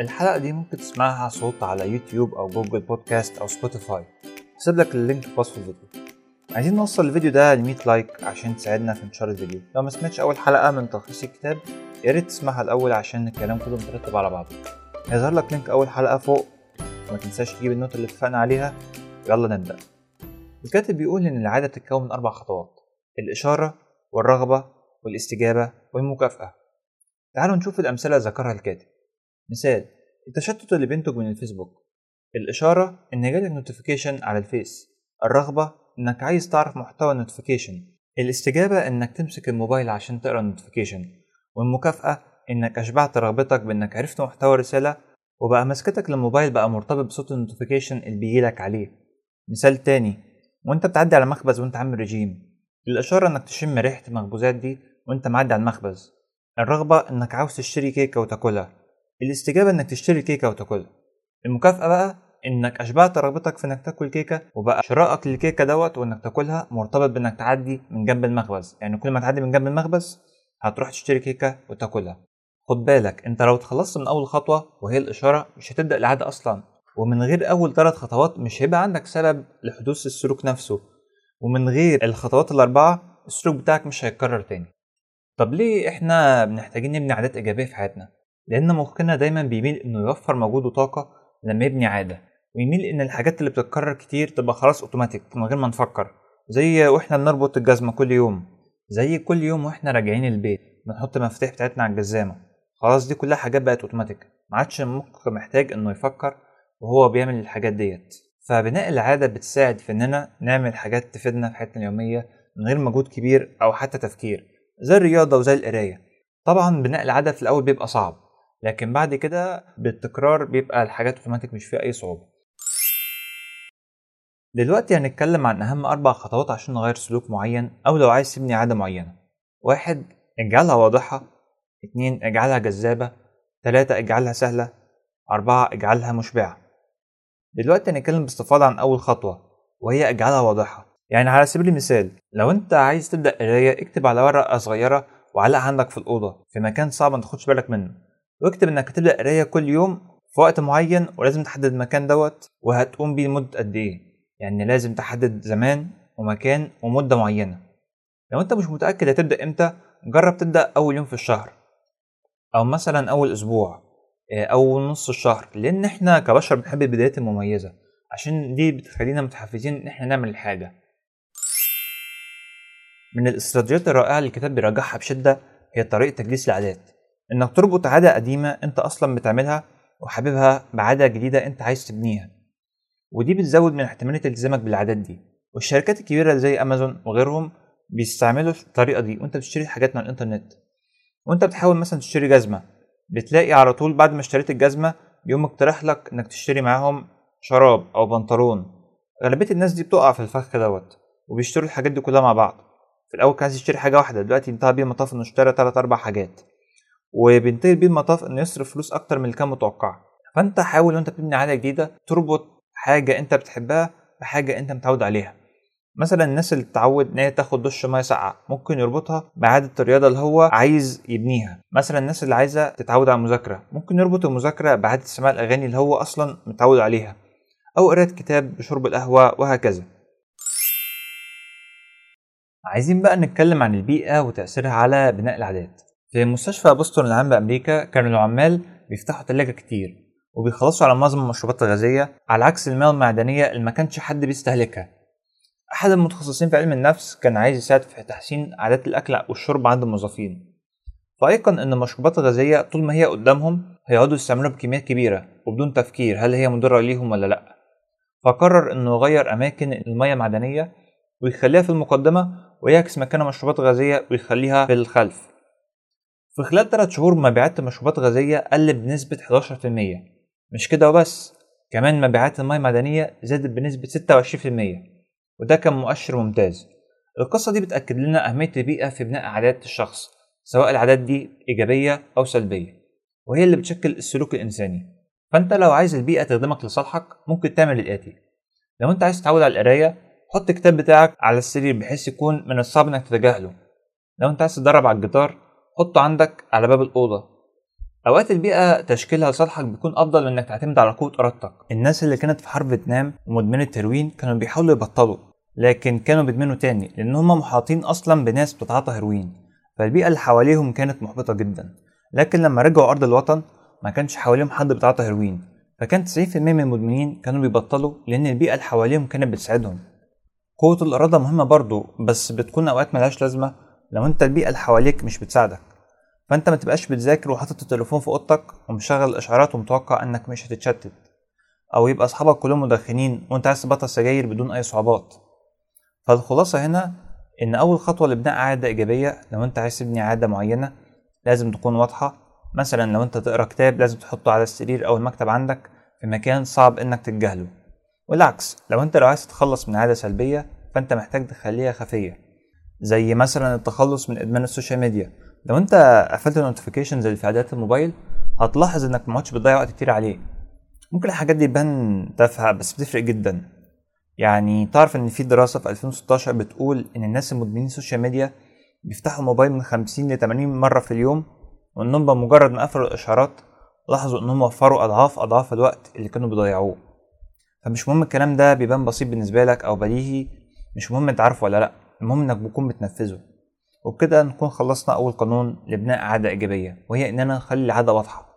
الحلقة دي ممكن تسمعها صوت على يوتيوب أو جوجل بودكاست أو سبوتيفاي. هسيب لك ال link في وصف الفيديو. عايزين نوصل الفيديو ده ل 100 like عشان تساعدنا في انتشار الفيديو. لو ما سمعتش أول حلقة من تلخيص الكتاب يا ريت تسمعها الأول عشان الكلام كله مترتب على بعضه. هيظهر لك link أول حلقة فوق. وما تنساش تجيب ال note اللي اتفقنا عليها. يلا نبدأ. الكاتب بيقول إن العادة بتتكون من أربع خطوات الإشارة والرغبة والاستجابة والمكافأة. تعالوا نشوف الأمثلة ذكرها الكاتب. مثال التشتت اللي بينتج من الفيسبوك الإشارة إن جالك notification على الفيس الرغبة إنك عايز تعرف محتوى ال notification الاستجابة إنك تمسك الموبايل عشان تقرأ ال notification والمكافأة إنك أشبعت رغبتك بإنك عرفت محتوى الرسالة وبقى مسكتك للموبايل بقى مرتبط بصوت ال notification اللي بيجيلك عليه. مثال تاني وأنت بتعدي على مخبز وأنت عامل رجيم الإشارة إنك تشم ريحة المخبوزات دي وأنت معدي على المخبز الرغبة إنك عاوز تشتري كيكة وتاكلها الاستجابة إنك تشتري كيكة وتاكلها. المكافأة بقى إنك أشبعت رغبتك في إنك تاكل كيكة وبقى شرائك للكيكة دوت وإنك تاكلها مرتبط بإنك تعدي من جنب المخبز. يعني كل ما تعدي من جنب المخبز هتروح تشتري كيكة وتاكلها. خد بالك أنت لو اتخلصت من أول خطوة وهي الإشارة مش هتبدأ العادة أصلا. ومن غير أول ثلاث خطوات مش هيبقى عندك سبب لحدوث السلوك نفسه. ومن غير الخطوات الأربعة السلوك بتاعك مش هيتكرر تاني. طب ليه إحنا محتاجين نبني عادات إيجابية في حياتنا؟ لأن مخنا دايما بيميل إنه يوفر مجهود وطاقة لما يبني عادة ويميل إن الحاجات اللي بتتكرر كتير تبقى خلاص اوتوماتيك من غير ما نفكر زي وإحنا بنربط الجزمة كل يوم زي كل يوم وإحنا راجعين البيت بنحط المفاتيح بتاعتنا على الجزامة خلاص دي كلها حاجات بقت اوتوماتيك ما عادش المخ محتاج إنه يفكر وهو بيعمل الحاجات ديت. فبناء العادة بتساعد في إننا نعمل حاجات تفيدنا في حياتنا اليومية من غير مجهود كبير أو حتى تفكير زي الرياضة وزي القراية. طبعا بناء العادة في الأول بيبقى صعب لكن بعد كده بالتكرار بيبقى الحاجات اوتوماتيك مش فيها أي صعوبة. دلوقتي هنتكلم عن أهم أربع خطوات عشان نغير سلوك معين أو لو عايز تبني عادة معينة. واحد اجعلها واضحة. اتنين اجعلها جذابة. تلاتة اجعلها سهلة. أربعة اجعلها مشبعة. دلوقتي هنتكلم باستفاضة عن أول خطوة وهي اجعلها واضحة. يعني على سبيل المثال لو أنت عايز تبدأ قراية اكتب على ورقة صغيرة وعلقها عندك في الأوضة في مكان صعب ما تاخدش بالك منه. واكتب إنك هتبدأ قراية كل يوم في وقت معين ولازم تحدد المكان دوت وهتقوم بيه لمدة قد إيه. يعني لازم تحدد زمان ومكان ومدة معينة. لو أنت مش متأكد هتبدأ إمتى جرب تبدأ أول يوم في الشهر. أو مثلا أول أسبوع أو نص الشهر لأن إحنا كبشر بنحب البدايات المميزة. عشان دي بتخلينا متحفزين إن إحنا نعمل الحاجة. من الاستراتيجيات الرائعة اللي الكتاب بيرجحها بشدة هي طريقة تجليس العادات. إنك تربط عادة قديمة أنت أصلا بتعملها وحاببها بعادة جديدة أنت عايز تبنيها. ودي بتزود من احتمالية التزامك بالعادات دي. والشركات الكبيرة زي أمازون وغيرهم بيستعملوا الطريقة دي وأنت بتشتري حاجات من الإنترنت. وأنت بتحاول مثلا تشتري جزمة بتلاقي على طول بعد ما اشتريت الجزمة بيقوم اقترح لك إنك تشتري معاهم شراب أو بنطلون. غالبية الناس دي بتقع في الفخ دوت وبيشتروا الحاجات دي كلها مع بعض. في الأول كان عايز يشتري حاجة واحدة دلوقتي انتهى بيه المطاف إنه اشترى تلات أربع حاجات. وبينتهي بيه المطاف إنه يصرف فلوس أكتر من اللي كان متوقع فأنت حاول وأنت بتبني عادة جديدة تربط حاجة أنت بتحبها بحاجة أنت متعود عليها. مثلا الناس اللي تتعود إن هي تاخد دش مية ساقعة ممكن يربطها بعادة الرياضة اللي هو عايز يبنيها. مثلا الناس اللي عايزة تتعود على المذاكرة ممكن يربط المذاكرة بعادة سماع الأغاني اللي هو أصلا متعود عليها. أو قراءة كتاب بشرب القهوة وهكذا. عايزين بقى نتكلم عن البيئة وتأثيرها على بناء العادات. في مستشفى بوسطن العام بأمريكا كانوا العمال بيفتحوا تلاجة كتير وبيخلصوا على معظم المشروبات الغازية على عكس المياه المعدنية اللي ما كانش حد بيستهلكها. أحد المتخصصين في علم النفس كان عايز يساعد في تحسين عادات الأكل والشرب عند الموظفين. فأيقن إن المشروبات الغازية طول ما هي قدامهم هيقعدوا يستعملوها بكميات كبيرة وبدون تفكير هل هي مضرة ليهم ولا لأ. فقرر إنه يغير أماكن المياه المعدنية ويخليها في المقدمة ويعكس مكان مشروبات غازية ويخليها في الخلف. في خلال 3 شهور مبيعات المشروبات الغازية قل بنسبة 11% مش كده وبس كمان مبيعات المياه المعدنية زادت بنسبة 26% وده كان مؤشر ممتاز. القصة دي بتأكد لنا أهمية البيئة في بناء عادات الشخص سواء العادات دي إيجابية أو سلبية وهي اللي بتشكل السلوك الإنساني. فأنت لو عايز البيئة تخدمك لصالحك ممكن تعمل الآتي. لو أنت عايز تتعود على القراية حط الكتاب بتاعك على السرير بحيث يكون من الصعب إنك تتجاهله. لو أنت عايز تتدرب على الجيتار حطه عندك على باب الأوضة. أوقات البيئة تشكيلها لصالحك بيكون أفضل من إنك تعتمد على قوة إرادتك. الناس اللي كانت في حرب فيتنام ومدمنة هيروين كانوا بيحاولوا يبطلوا لكن كانوا بيدمنوا تاني لأن هم محاطين أصلا بناس بتتعاطى هيروين. فالبيئة اللي حواليهم كانت محبطة جدا لكن لما رجعوا أرض الوطن ما كانش حواليهم حد بيتعاطى هيروين. فكان 90% من المدمنين كانوا بيبطلوا لأن البيئة اللي حواليهم كانت بتساعدهم. قوة الإرادة مهمة برضو بس بتكون أوقات ملهاش لازمة لو أنت البيئة اللي حواليك مش بتساعدك. فأنت ما تبقاش بتذاكر وحاطط التليفون في أوضتك ومشغل الإشعارات ومتوقع إنك مش هتتشتت. أو يبقى أصحابك كلهم مدخنين وأنت عايز تبطل سجاير بدون أي صعوبات. فالخلاصة هنا إن أول خطوة لبناء عادة إيجابية لو أنت عايز تبني عادة معينة لازم تكون واضحة. مثلا لو أنت تقرأ كتاب لازم تحطه على السرير أو المكتب عندك في مكان صعب إنك تتجاهله. والعكس لو أنت لو عايز تتخلص من عادة سلبية فأنت محتاج تخليها خفية. زي مثلا التخلص من إدمان ال social media. لو أنت قفلت ال notifications اللي في إعدادات الموبايل هتلاحظ إنك ما عادش بتضيع وقت كتير عليه. ممكن الحاجات دي تبان تافهة بس بتفرق جدا. يعني تعرف إن في دراسة في 2016 بتقول إن الناس المدمنين ال social media بيفتحوا الموبايل من 50 ل 80 مرة في اليوم وانهم بمجرد ما قفلوا الاشعارات لاحظوا انهم وفروا اضعاف أضعاف الوقت اللي كانوا بيضيعوه. فمش مهم الكلام ده بيبان بسيط بالنسبة لك أو بديهي مش مهم انت عارفه ولا لأ المهم إنك بتكون بتنفذه. وبكده نكون خلصنا أول قانون لبناء عادة إيجابية وهي إننا نخلي العادة واضحة.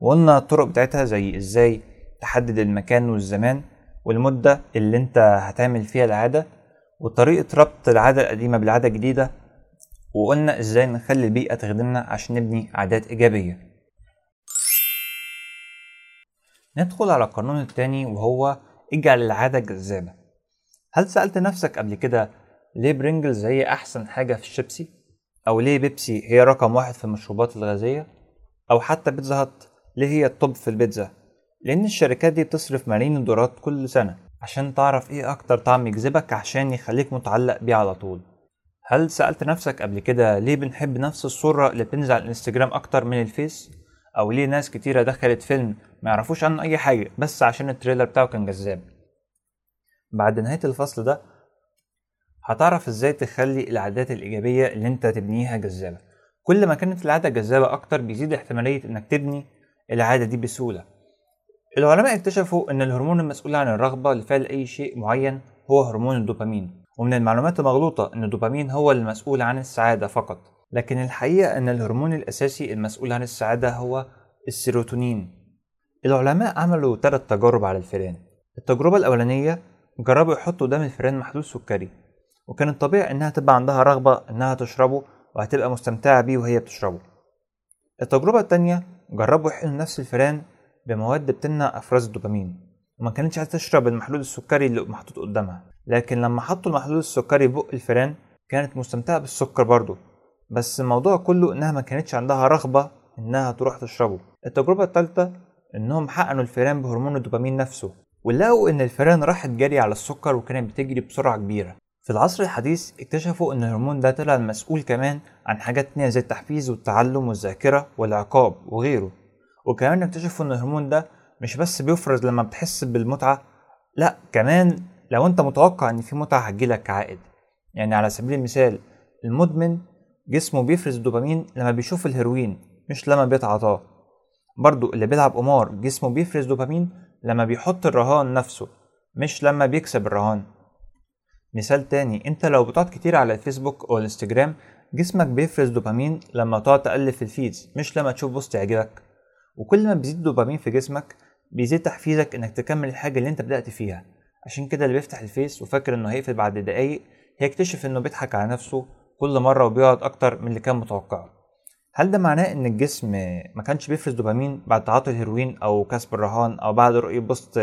وقلنا الطرق بتاعتها زي إزاي تحدد المكان والزمان والمدة اللي أنت هتعمل فيها العادة وطريقة ربط العادة القديمة بالعادة الجديدة وقلنا إزاي نخلي البيئة تخدمنا عشان نبني عادات إيجابية. ندخل على القانون التاني وهو اجعل العادة جذابة. هل سألت نفسك قبل كده ليه برينجلز هي أحسن حاجة في الشيبسي؟ أو ليه بيبسي هي رقم واحد في المشروبات الغازية؟ أو حتى بيتزا هات ليه هي ال top في البيتزا؟ لأن الشركات دي بتصرف ملايين الدولارات كل سنة عشان تعرف إيه أكتر طعم يجذبك عشان يخليك متعلق بيه على طول هل سألت نفسك قبل كده ليه بنحب نفس الصورة اللي بتنزل على الإنستجرام أكتر من الفيس؟ أو ليه ناس كتيرة دخلت فيلم ما يعرفوش عنه أي حاجة بس عشان ال trailer بتاعه كان جذاب بعد نهاية الفصل ده هتعرف إزاي تخلي العادات الإيجابية اللي انت تبنيها جذابة. كل ما كانت العادة جذابة أكتر بيزيد احتمالية إنك تبني العادة دي بسهولة. العلماء اكتشفوا إن الهرمون المسؤول عن الرغبة لفعل أي شيء معين هو هرمون الدوبامين ومن المعلومات المغلوطة إن الدوبامين هو المسؤول عن السعادة فقط. لكن الحقيقة إن الهرمون الأساسي المسؤول عن السعادة هو السيروتونين. العلماء عملوا ثلاث تجارب على الفئران التجربة الأولانية جربوا يحطوا قدام الفئران محلول سكري. وكان الطبيعي إنها تبقى عندها رغبة إنها تشربه وهتبقى مستمتعة بيه وهي بتشربه. التجربة التانية جربوا يحقنوا نفس الفئران بمواد بتمنع أفراز الدوبامين. وما كانتش عايزة تشرب المحلول السكري اللي محطوط قدامها. لكن لما حطوا المحلول السكري بق الفئران كانت مستمتعة بالسكر برضه. بس الموضوع كله إنها ما كانتش عندها رغبة إنها تروح تشربه. التجربة الثالثه إنهم حقنوا الفئران بهرمون الدوبامين نفسه ولقوا إن الفئران راحت جري على السكر وكانت بتجري بسرعة كبيرة. في العصر الحديث اكتشفوا إن الهرمون ده طلع المسؤول كمان عن حاجات تانية زي التحفيز والتعلم والذاكرة والعقاب وغيره. وكمان اكتشفوا إن الهرمون ده مش بس بيفرز لما بتحس بالمتعة لا كمان لو أنت متوقع إن في متعة هتجيلك كعائد. يعني على سبيل المثال المدمن جسمه بيفرز الدوبامين لما بيشوف الهيروين مش لما بيتعاطاه. برضو اللي بيلعب قمار جسمه بيفرز دوبامين لما بيحط الرهان نفسه مش لما بيكسب الرهان. مثال تاني انت لو بتقعد كتير على الفيسبوك أو الانستجرام جسمك بيفرز دوبامين لما تقعد تقلب في ال feeds مش لما تشوف post يعجبك. وكل ما بيزيد الدوبامين في جسمك بيزيد تحفيزك إنك تكمل الحاجة اللي انت بدأت فيها. عشان كده اللي بيفتح الفيس وفاكر إنه هيقفل بعد دقايق هيكتشف إنه بيضحك على نفسه كل مرة وبيقعد أكتر من اللي كان متوقعه. هل ده معناه إن الجسم ما كانش بيفرز دوبامين بعد تعاطي الهيروين أو كسب الرهان أو بعد رؤية post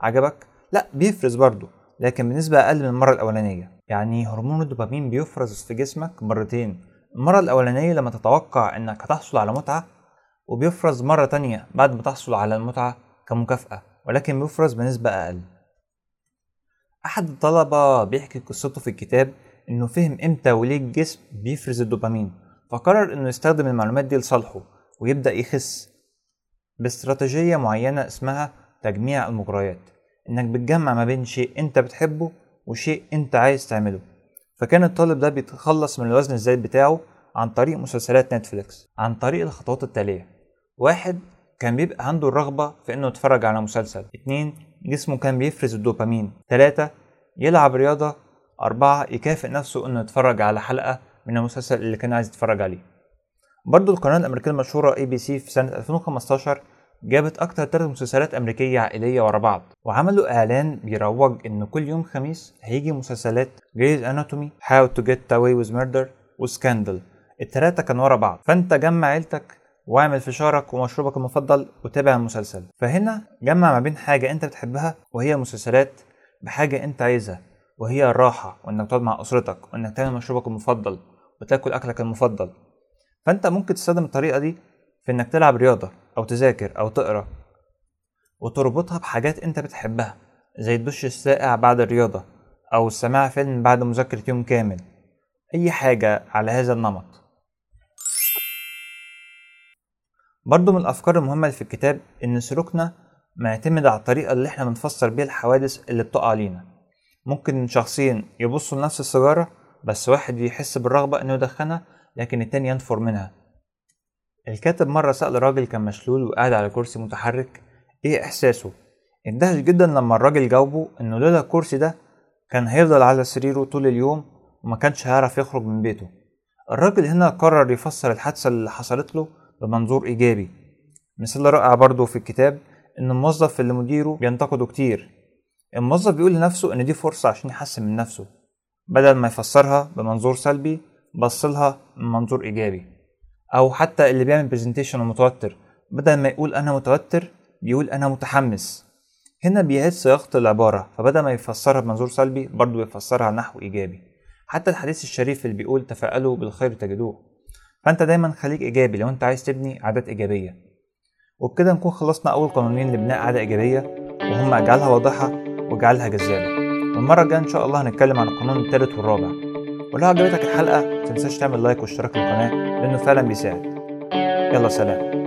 عجبك؟ لأ بيفرز برضه. لكن بنسبة أقل من المرة الأولانية. يعني هرمون الدوبامين بيفرز في جسمك مرتين. المرة الأولانية لما تتوقع إنك هتحصل على متعة وبيفرز مرة تانية بعد ما تحصل على المتعة كمكافأة ولكن بيفرز بنسبة أقل. أحد الطلبة بيحكي قصته في الكتاب إنه فهم إمتى وليه الجسم بيفرز الدوبامين فقرر إنه يستخدم المعلومات دي لصالحه ويبدأ يخس باستراتيجية معينة اسمها تجميع المغريات إنك بتجمع ما بين شيء أنت بتحبه وشيء أنت عايز تعمله. فكان الطالب ده بيتخلص من الوزن الزايد بتاعه عن طريق مسلسلات نتفليكس عن طريق الخطوات التالية. واحد كان بيبقى عنده الرغبة في إنه يتفرج على مسلسل. اتنين جسمه كان بيفرز الدوبامين. تلاتة يلعب رياضة. أربعة يكافئ نفسه إنه يتفرج على حلقة من المسلسل اللي كان عايز يتفرج عليه. برضو القناة الأمريكية المشهورة ABC في سنة 2015 جابت أكتر ثلاث مسلسلات أمريكية عائلية ورا بعض وعملوا إعلان بيروج إن كل يوم خميس هيجي مسلسلات Grey's Anatomy How to Get Away with Murder و Scandal التلاتة كانوا ورا بعض. فأنت جمع عيلتك واعمل فشارك ومشروبك المفضل وتابع المسلسل. فهنا جمع ما بين حاجة أنت بتحبها وهي المسلسلات بحاجة أنت عايزها وهي الراحة وإنك تقعد مع أسرتك وإنك تعمل مشروبك المفضل وتاكل أكلك المفضل. فأنت ممكن تستخدم الطريقة دي في إنك تلعب رياضة. أو تذاكر أو تقرأ وتربطها بحاجات أنت بتحبها زي الدش الساقع بعد الرياضة أو سماع فيلم بعد مذاكرة يوم كامل. أي حاجة على هذا النمط. برضو من الأفكار المهمة اللي في الكتاب إن سلوكنا معتمد على الطريقة اللي إحنا بنفسر بيها الحوادث اللي بتقع علينا. ممكن شخصين يبصوا لنفس السيجارة بس واحد يحس بالرغبة إنه يدخنها لكن التاني ينفر منها. الكاتب مرة سأل راجل كان مشلول وقاعد على كرسي متحرك إيه إحساسه؟ اندهش جدا لما الراجل جاوبه إنه لولا الكرسي ده كان هيفضل على سريره طول اليوم وما كانش هيعرف يخرج من بيته. الراجل هنا قرر يفسر الحادثة اللي حصلت له بمنظور إيجابي. مثال رائع برضه في الكتاب إن الموظف اللي مديره بينتقده كتير. الموظف بيقول لنفسه إن دي فرصة عشان يحسن من نفسه. بدل ما يفسرها بمنظور سلبي بصلها من منظور إيجابي. أو حتى اللي بيعمل برزنتيشن ومتوتر. بدل ما يقول أنا متوتر بيقول أنا متحمس. هنا بيعيد صياغة العبارة فبدل ما يفسرها بمنظور سلبي برضه بيفسرها نحو إيجابي. حتى الحديث الشريف اللي بيقول تفاءلوا بالخير تجدوه. فأنت دايما خليك إيجابي لو أنت عايز تبني عادات إيجابية. وبكده نكون خلصنا أول قانونين لبناء عادة إيجابية وهما أجعلها واضحة وأجعلها جذابة. والمرة الجاية إن شاء الله هنتكلم عن القانون الثالث والرابع. ولو عجبتك الحلقة متنساش تعمل لايك واشتراك في القناة لأنه فعلا بيساعد. يلا سلام.